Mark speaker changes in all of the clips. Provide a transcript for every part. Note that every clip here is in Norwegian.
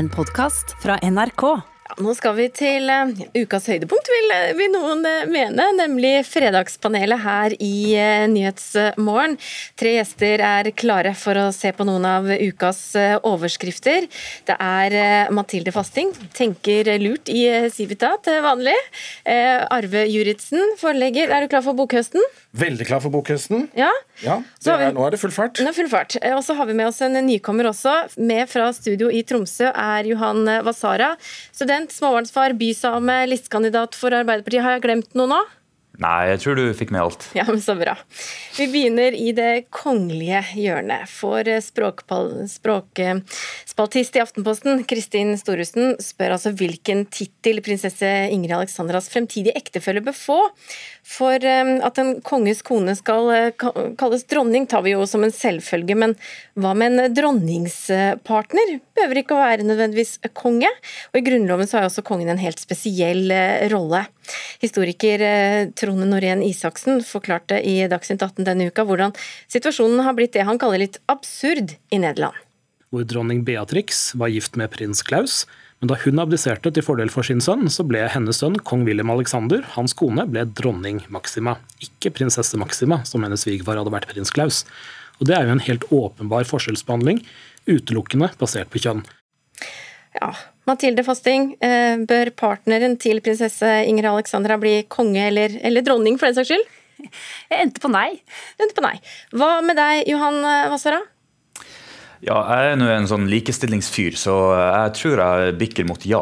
Speaker 1: en podkast fra NRK.
Speaker 2: Nå skal vi til uh, ukas høydepunkt, vil, vil, noen uh, mene, nemlig Fredagspanelet her i uh, Nyhetsmorgen. Tre gjester er klare for å se på noen av ukas overskrifter. Det er Mathilde Fasting, tenker lurt i Civita til vanlig. Arve Juritzen, forlegger, er du klar for bokhøsten?
Speaker 3: Veldig klar for bokhøsten.
Speaker 2: Ja.
Speaker 3: Ja er, nå er det full fart.
Speaker 2: Nå er full fart. Og så har vi med oss en nykommer også. Med fra studio i Tromsø er Johan Vasara. Student, småbarnsfar, bysame, listekandidat for Arbeiderpartiet. Har jeg glemt noe nå?
Speaker 4: Nei, jeg tror du fikk med alt.
Speaker 2: Ja, men Så bra. Vi begynner i det kongelige hjørnet. For språkspaltist i Aftenposten, Kristin Storhusen, spør altså hvilken tittel prinsesse Ingrid Alexandras fremtidige ektefelle bør få. For eh, at en konges kone skal eh, kalles dronning, tar vi jo som en selvfølge, men hva med en dronningspartner? Behøver ikke å være nødvendigvis konge. Og I Grunnloven så har også kongen en helt spesiell eh, rolle. Historiker Trond Norén Isaksen forklarte i Dagsnytt 18 denne uka hvordan situasjonen har blitt det han kaller litt absurd i Nederland.
Speaker 5: Hvor dronning Beatrix var gift med prins Klaus, men da hun abdiserte til fordel for sin sønn, så ble hennes sønn kong William Alexander, hans kone, ble dronning Maxima. Ikke prinsesse Maxima, som hennes svigerfar hadde vært prins Klaus. Og Det er jo en helt åpenbar forskjellsbehandling, utelukkende basert på kjønn.
Speaker 2: Ja, Mathilde Fasting, eh, bør partneren til prinsesse Inger Alexandra bli konge eller, eller dronning, for den saks skyld?
Speaker 1: Jeg endte på nei.
Speaker 2: Du endte på nei. Hva med deg, Johan Wassara?
Speaker 4: Ja, jeg er nå en sånn likestillingsfyr, så jeg tror jeg bikker mot ja.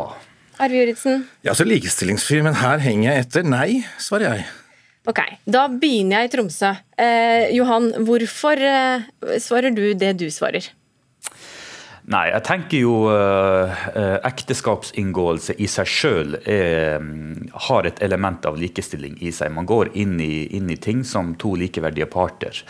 Speaker 2: Arve Juritzen?
Speaker 3: Ja, så likestillingsfyr, men her henger jeg etter nei, svarer jeg.
Speaker 2: Ok, Da begynner jeg i Tromsø. Eh, Johan, hvorfor eh, svarer du det du svarer?
Speaker 4: Nei, jeg tenker jo eh, ekteskapsinngåelse i seg sjøl mm, har et element av likestilling i seg. Man går inn i, inn i ting som to likeverdige parter.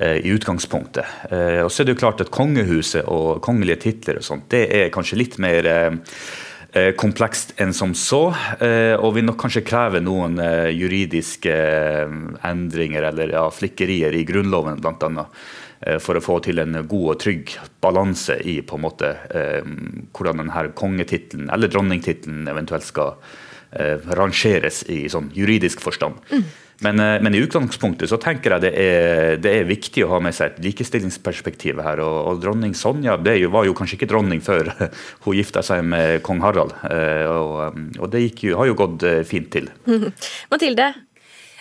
Speaker 4: Eh, i utgangspunktet. Eh, og så er det jo klart at Kongehuset og kongelige titler og sånt, det er kanskje litt mer eh, komplekst enn som så, og vil nok kanskje kreve noen juridiske endringer eller ja, flikkerier i Grunnloven bl.a. For å få til en god og trygg balanse i på en måte hvordan denne kongetittelen eller dronningtittelen eventuelt skal rangeres i sånn juridisk forstand. Mm. Men, eh, men, i utgangspunktet så tenker jeg det er, det er, viktig å ha med seg et likestillingsperspektiv her. Og, og dronning Sonja jo, var jo kanskje ikke dronning før hun gifta seg med kong Harald. Eh, og, og det jo, har jo gått eh, fint til.
Speaker 2: Mathilde,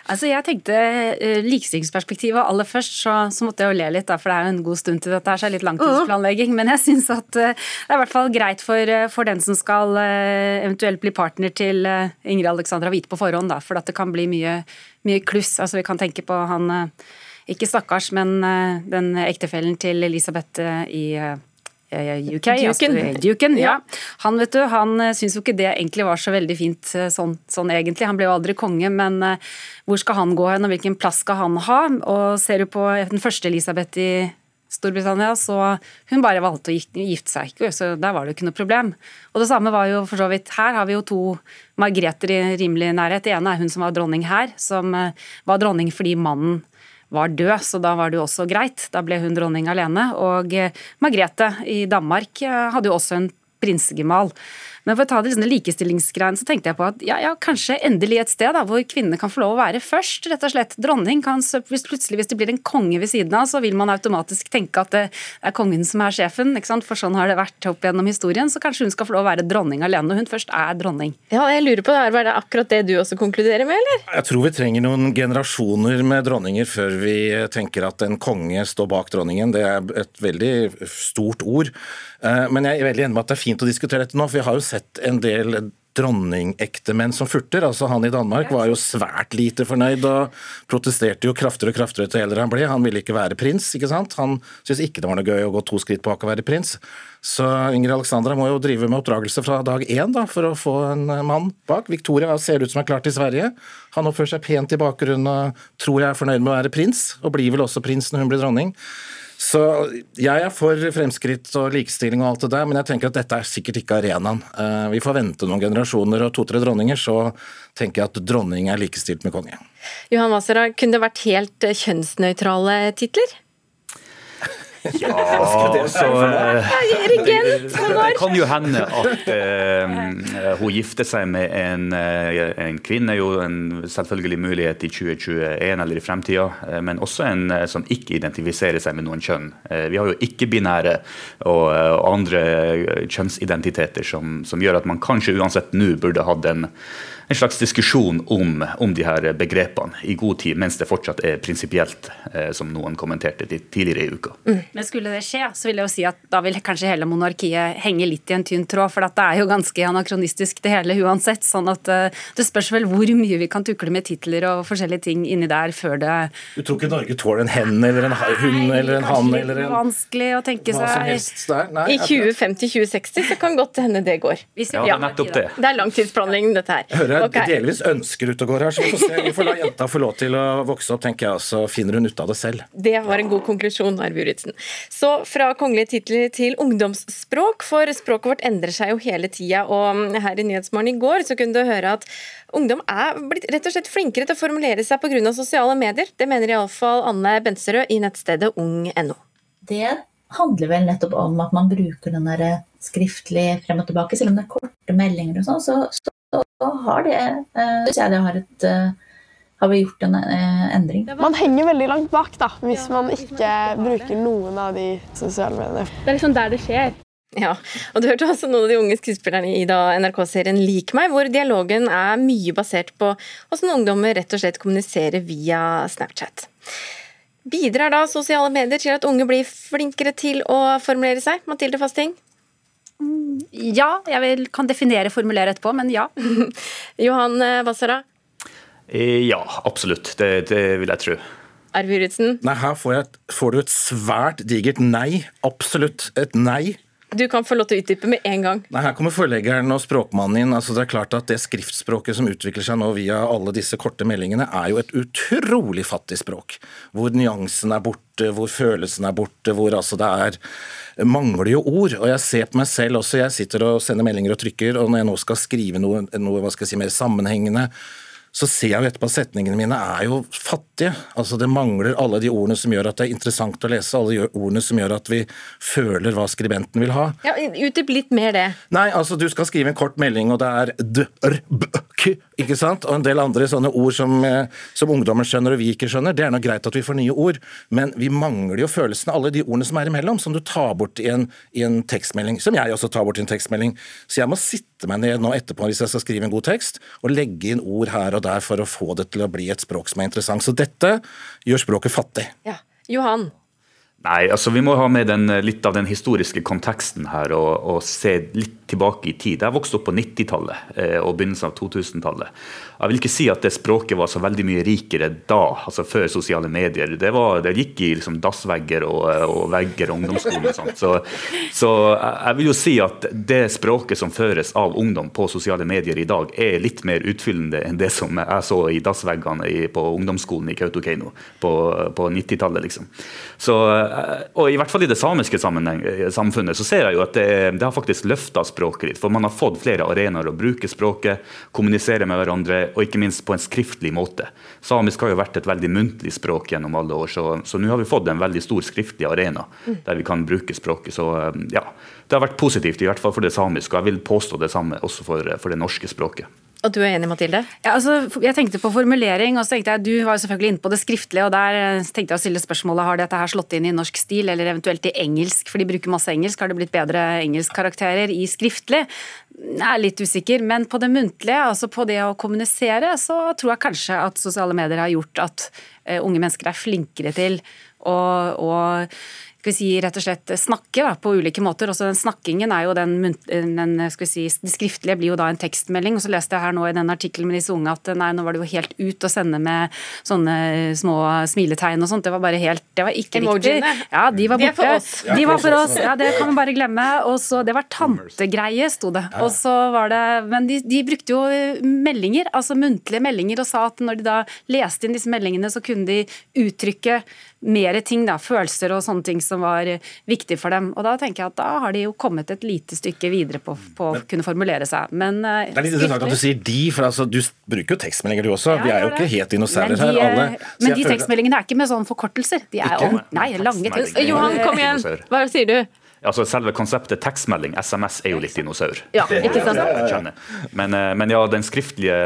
Speaker 1: Altså jeg tenkte uh, Likestillingsperspektivet aller først, så, så, måtte jeg jo le litt, da, for det er jo en god stund til dette her, så er litt langtidsplanlegging. Men jeg syns at uh, det er i hvert fall greit for, uh, for den som skal eventuelt bli partner til Ingrid Alexandra Hvite på forhånd, da, for at det kan bli mye, mye kluss. Altså Vi kan tenke på han ikke stakkars, men den ektefellen til Elisabeth i UK.
Speaker 2: Duken.
Speaker 1: Duken ja. Han vet du, han eh, syns jo ikke det egentlig var så veldig fint eh, sånn, sånn, egentlig. Han ble jo aldri konge, men hvor skal han gå hen, og hvilken plass skal han ha? Og ser du på den første Elisabeth i Storbritannia, så hun bare valgte å gifte seg, ikke, så der var det jo ikke noe problem. Og det samme var jo for så vidt her. Har vi jo to Margreter i rimelig nærhet. Det ene er hun som var dronning her, som var dronning fordi mannen var død, så da var det jo også greit. Da ble hun dronning alene. Og eh, Margrethe i Danmark eh, hadde jo også en prinsegemal. Men for å ta det liksom likestillingsgreiene, så tenkte jeg på at ja, ja, kanskje endelig et sted da, hvor kvinnene kan få lov å være først, rett og slett. Dronning kan hvis plutselig, hvis det blir en konge ved siden av, så vil man automatisk tenke at det er kongen som er sjefen, ikke sant? for sånn har det vært opp gjennom historien. Så kanskje hun skal få lov å være dronning alene, når hun først er dronning.
Speaker 2: Ja, jeg lurer på, er Var det akkurat det du også konkluderer med, eller?
Speaker 3: Jeg tror vi trenger noen generasjoner med dronninger før vi tenker at en konge står bak dronningen. Det er et veldig stort ord. Eh, men jeg er veldig enig med at det er fint å diskutere dette nå, for vi har jo sett en del dronningektemenn som furter. Altså Han i Danmark var jo svært lite fornøyd og protesterte jo kraftigere og kraftigere til eldre han ble. Han ville ikke være prins, ikke sant. Han syntes ikke det var noe gøy å gå to skritt bak og være prins. Så Ingrid Alexandra må jo drive med oppdragelse fra dag én da, for å få en mann bak. Victoria ser ut som er klar til Sverige. Han oppfører seg pent i bakgrunnen og tror jeg er fornøyd med å være prins, og blir vel også prins når hun blir dronning. Så jeg er for fremskritt og likestilling og alt det der, men jeg tenker at dette er sikkert ikke arenaen. Eh, vi får vente noen generasjoner og to-tre dronninger, så tenker jeg at dronning er likestilt med konge.
Speaker 2: Johan Wasera, kunne det vært helt kjønnsnøytrale titler?
Speaker 4: Ja, så eh, Det kan jo hende at eh, hun gifter seg med en, eh, en kvinne, jo en selvfølgelig mulighet i 2021 eller i fremtida, eh, men også en som ikke identifiserer seg med noen kjønn. Vi har jo ikke-binære og, og andre kjønnsidentiteter som, som gjør at man kanskje uansett nå burde hatt en en slags diskusjon om, om de her begrepene i god tid, mens det fortsatt er prinsipielt, eh, som noen kommenterte tidligere i uka.
Speaker 1: Mm. Men skulle det skje, så vil jeg jo si at da vil kanskje hele monarkiet henge litt i en tynn tråd, for det er jo ganske anakronistisk det hele uansett. sånn at eh, det spørs vel hvor mye vi kan tukle med titler og forskjellige ting inni der før det
Speaker 3: Du tror ikke Norge tåler en hen eller en hund eller en hann eller en
Speaker 1: Vanskelig å tenke seg.
Speaker 3: hva som helst der? Nei,
Speaker 2: I 2050-2060 så kan godt hende det går.
Speaker 1: Hvis-
Speaker 4: Ja, det er nettopp det.
Speaker 2: Det er langtidsplanlegging, dette her.
Speaker 3: Jeg hører
Speaker 2: Ok.
Speaker 3: delvis ønsker ute og går her, så vi får se. Vi får la jenta få lov til å vokse opp, tenker jeg, og så finner hun ut av det selv.
Speaker 2: Det var en god konklusjon, Arve Juritzen. Så fra kongelige titler til ungdomsspråk, for språket vårt endrer seg jo hele tida. Og her i Nyhetsmorgen i går så kunne du høre at ungdom er blitt rett og slett flinkere til å formulere seg pga. sosiale medier. Det mener iallfall Anne Benserød i nettstedet ung.no.
Speaker 6: Det handler vel nettopp om at man bruker den der skriftlig frem og tilbake. Selv om det er korte meldinger og sånn, så, så, så har det uh, Syns jeg det har et eh, har vi gjort en eh, endring.
Speaker 7: Man henger veldig langt bak da, hvis man ikke bruker noen av de sosiale mediene. Det er liksom der det skjer.
Speaker 2: Ja, og Du hørte også noen av de unge skuespillerne i NRK-serien Lik meg, hvor dialogen er mye basert på hvordan ungdommer rett og slett kommuniserer via Snapchat. Bidrar da sosiale medier til at unge blir flinkere til å formulere seg? Mathilde Fasting?
Speaker 1: Ja, jeg vil, kan definere formulere etterpå, men ja.
Speaker 2: Johan Wassera?
Speaker 4: Eh, Ja, absolutt. Det, det vil jeg tro.
Speaker 2: Arve Juritzen?
Speaker 3: Nei, her får, jeg, får du et svært digert nei. Absolutt et nei.
Speaker 2: Du kan få lov til å utdype med en gang.
Speaker 3: Nei, Her kommer forleggeren og språkmannen inn. Altså, det er klart at Det skriftspråket som utvikler seg nå via alle disse korte meldingene, er jo et utrolig fattig språk. Hvor nyansen er borte, hvor følelsen er borte, hvor altså det er mangler jo ord. Og jeg ser på meg selv også, jeg sitter og sender meldinger og trykker, og når jeg nå skal skrive noe, noe hva skal jeg si, mer sammenhengende, så ser jeg jo etterpå at setningene mine er jo fattige. Altså Det mangler alle de ordene som gjør at det er interessant å lese, alle de ordene som gjør at vi føler hva skribenten vil ha.
Speaker 2: Ja, Utdyp litt mer det.
Speaker 3: Nei, altså du skal skrive en kort melding, og det er d, r, b, k, ikke sant? Og en del andre sånne ord som, eh, som ungdommen skjønner og vi ikke skjønner. Det er nå greit at vi får nye ord, men vi mangler jo følelsene, alle de ordene som er imellom, som du tar bort i en, i en tekstmelding. Som jeg også tar bort i en tekstmelding. Så jeg må sitte meg ned nå etterpå hvis jeg skal skrive en god tekst, og legge inn ord her og der for å få det til å bli et språk som er interessant. Så dette gjør språket fattig.
Speaker 2: Ja. Johan?
Speaker 4: Nei, altså Vi må ha med den, litt av den historiske konteksten her og, og se litt tilbake i tid. Jeg vokste opp på 90-tallet eh, og begynnelsen av 2000-tallet. Jeg vil ikke si at det språket var så veldig mye rikere da, altså før sosiale medier. Det, var, det gikk i liksom dassvegger og, og vegger og ungdomsskolen og sånt. Så, så jeg vil jo si at det språket som føres av ungdom på sosiale medier i dag, er litt mer utfyllende enn det som jeg så i dassveggene på ungdomsskolen i Kautokeino på, på 90-tallet. liksom. Så, eh, og i hvert fall i det samiske samfunnet så ser jeg jo at det, det har faktisk løfta språket litt. For man har fått flere arenaer å bruke språket, kommunisere med hverandre, og ikke minst på en skriftlig måte. Samisk har jo vært et veldig muntlig språk gjennom alle år, så, så nå har vi fått en veldig stor skriftlig arena der vi kan bruke språket. Så ja, det har vært positivt, i hvert fall for det samiske. Og jeg vil påstå det samme også for, for det norske språket.
Speaker 2: Og du er enig, Mathilde?
Speaker 1: Ja, altså, jeg tenkte på formulering, og så tenkte jeg, du var jo selvfølgelig inne på det skriftlige, og der eh, tenkte jeg å stille spørsmålet har dette her slått inn i norsk stil, eller eventuelt i engelsk, for de bruker masse engelsk. Har det blitt bedre engelskkarakterer i skriftlig? Jeg er litt usikker, men på det muntlige, altså på det å kommunisere, så tror jeg kanskje at sosiale medier har gjort at uh, unge mennesker er flinkere til å, å skal vi si, rett og slett snakke da, på ulike måter. Også den snakkingen er jo den, den skal vi si, Det skriftlige blir jo da en tekstmelding. og Så leste jeg her nå i den artikkelen med disse unge at nei, nå var det jo helt ut å sende med sånne små smiletegn og sånt. Det var bare helt Det var ikke
Speaker 2: Emojiene.
Speaker 1: riktig. Ja, de var
Speaker 2: De
Speaker 1: borte.
Speaker 2: for oss.
Speaker 1: De var for oss. Ja, det kan man bare glemme. Og så, Det var tantegreie, sto det. Og så var det Men de, de brukte jo meldinger, altså muntlige meldinger, og sa at når de da leste inn disse meldingene, så kunne de uttrykke mer ting, da, følelser og sånne ting som var viktig for dem. Og da tenker jeg at da har de jo kommet et lite stykke videre på, på å kunne formulere seg. Men
Speaker 3: eh, Det er litt interessant at du sier de, for altså, du bruker jo tekstmeldinger du også. Ja, vi er jo ikke helt dinosaurer her, alle.
Speaker 1: Men de tekstmeldingene er ikke med sånne forkortelser. De er jo, nei, lange tekstmeldinger.
Speaker 2: Johan, kom igjen. Hva sier du?
Speaker 4: Altså Selve konseptet tekstmelding, SMS, er jo litt dinosaur.
Speaker 2: Ja, ikke sant?
Speaker 4: Men, eh, men ja, den skriftlige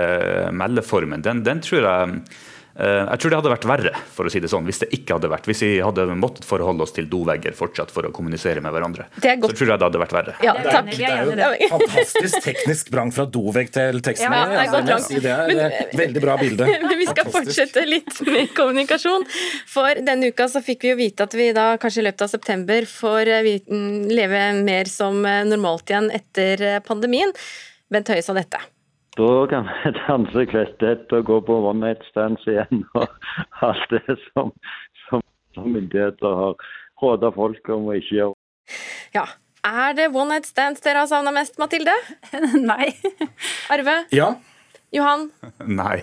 Speaker 4: meldeformen, den, den tror jeg Eh, jeg tror det hadde vært verre, for å si det sånn, hvis det ikke hadde vært. Hvis vi hadde måttet forholde oss til dovegger fortsatt for å kommunisere med hverandre. Så tror jeg det hadde vært verre.
Speaker 2: Ja, takk.
Speaker 3: Det er jo et fantastisk teknisk brang fra dovegg til tekstmelding. Ja, det, altså, det er et veldig bra bilde.
Speaker 2: Men vi skal fortsette litt med kommunikasjon. For denne uka så fikk vi jo vite at vi da kanskje i løpet av september får eh, mm, leve mer som eh, normalt igjen etter pandemien. Bent Høie sa dette.
Speaker 8: Da kan vi danse kvetthet og gå på one night stands igjen og alt det som, som, som myndigheter har råda folk om å ikke gjøre.
Speaker 2: Ja, er det one night stands dere har savna mest, Mathilde?
Speaker 1: Nei.
Speaker 2: Arve?
Speaker 3: Ja.
Speaker 2: Johan?
Speaker 4: Nei.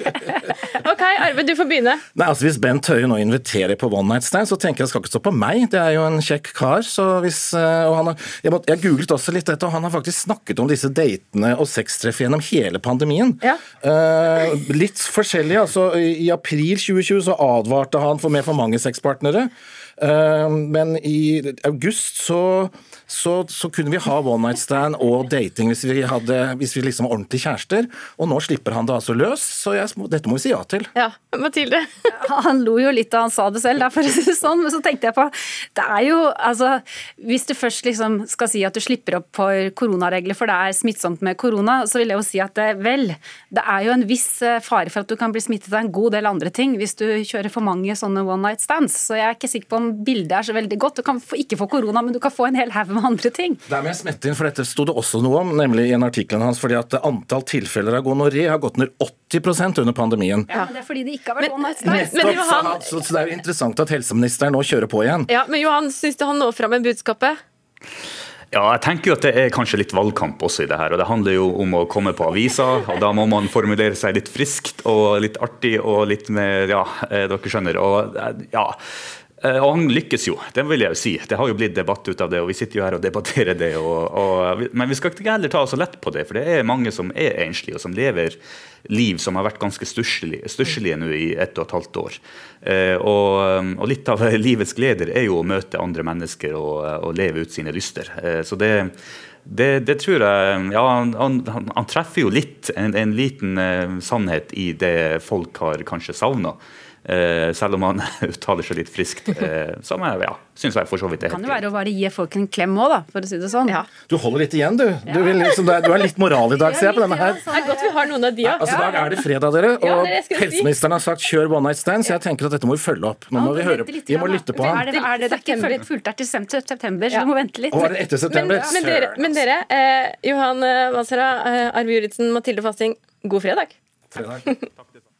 Speaker 2: ok, Arve, du får begynne.
Speaker 3: Nei, altså Hvis Bent Høie nå inviterer på One Night Stand, så tenker jeg det skal ikke stå på meg. Det er jo en kjekk kar. så hvis, eh, og han har, jeg, må, jeg, googlet også litt dette, og han har faktisk snakket om disse datene og sextreff gjennom hele pandemien.
Speaker 2: Ja.
Speaker 3: Uh, litt forskjellig. altså I april 2020 så advarte han for med for mange sexpartnere. Uh, men i august så så, så, kunne vi ha one night stand og dating hvis vi, hadde, hvis vi liksom var ordentlige kjærester. Og nå slipper han det altså løs, så jeg, dette må vi si ja til.
Speaker 2: Ja, Mathilde?
Speaker 1: han lo jo litt da han sa det selv, for å si det sånn. Men så tenkte jeg på Det er jo altså Hvis du først liksom skal si at du slipper opp for koronaregler, for det er smittsomt med korona, så vil jeg jo si at det, vel, det er jo en viss eh, fare for at du kan bli smittet av en god del andre ting hvis du kjører for mange sånne one night stands. Så jeg er ikke sikker på om bildet er så veldig godt. Du kan ikke få korona, men du kan få en hel haug med andre ting.
Speaker 3: Det er med smette inn, for Dette sto det også noe om, nemlig i en artikkelen hans. fordi at Antall tilfeller av gonoré har gått ned 80% under pandemien.
Speaker 1: Ja, men Det er fordi det ikke har vært one night
Speaker 3: stand. Men, men Johan... så, så, det er jo interessant at helseministeren nå kjører på igjen.
Speaker 2: Ja, Men Johan, syns du han når fram med budskapet?
Speaker 4: Ja, jeg tenker jo at det er kanskje litt valgkamp også i det her. og Det handler jo om å komme på avisa, og da må man formulere seg litt friskt og litt artig og litt mer Ja, eh, dere skjønner. Og ja, Eh, og han lykkes jo, det vil jeg jo si. Det har jo blitt debatt ut av det, og vi sitter jo her og debatterer det. Og, og, men vi skal ikke heller ta så lett på det, for det er mange som er enslige, og som lever liv som har vært ganske stusslige nå i ett og et halvt år. Eh, og, og, litt av livets gleder er jo å møte andre mennesker og, og leve ut sine lyster. Eh, så det, det, det, tror jeg Ja, han, han, han treffer jo litt, en, en liten sannhet i det folk har kanskje savna. Eh, selv om han uttaler seg litt friskt. Eh, som jeg ja, syns jeg for så vidt er
Speaker 1: helt Det kan jo være å bare gi folk en klem òg, da, for å si det sånn. Ja.
Speaker 3: Du holder litt igjen, du. Du, liksom, du er litt moral i dag, ser jeg på denne her.
Speaker 2: Det er godt vi har noen av de òg.
Speaker 3: Altså, I dag er det fredag, dere, og helseministeren har sagt kjør one night stand, så jeg tenker at dette må vi følge opp. Nå må vi høre Vi må lytte på ham.
Speaker 1: Er det, er det, det er ikke fullt til september, så du må vente litt.
Speaker 3: Og er det etter september?
Speaker 2: Men, men dere, men dere eh, Johan Wansera, eh, Arve Juritzen, Mathilde Fasting, god fredag.
Speaker 3: fredag.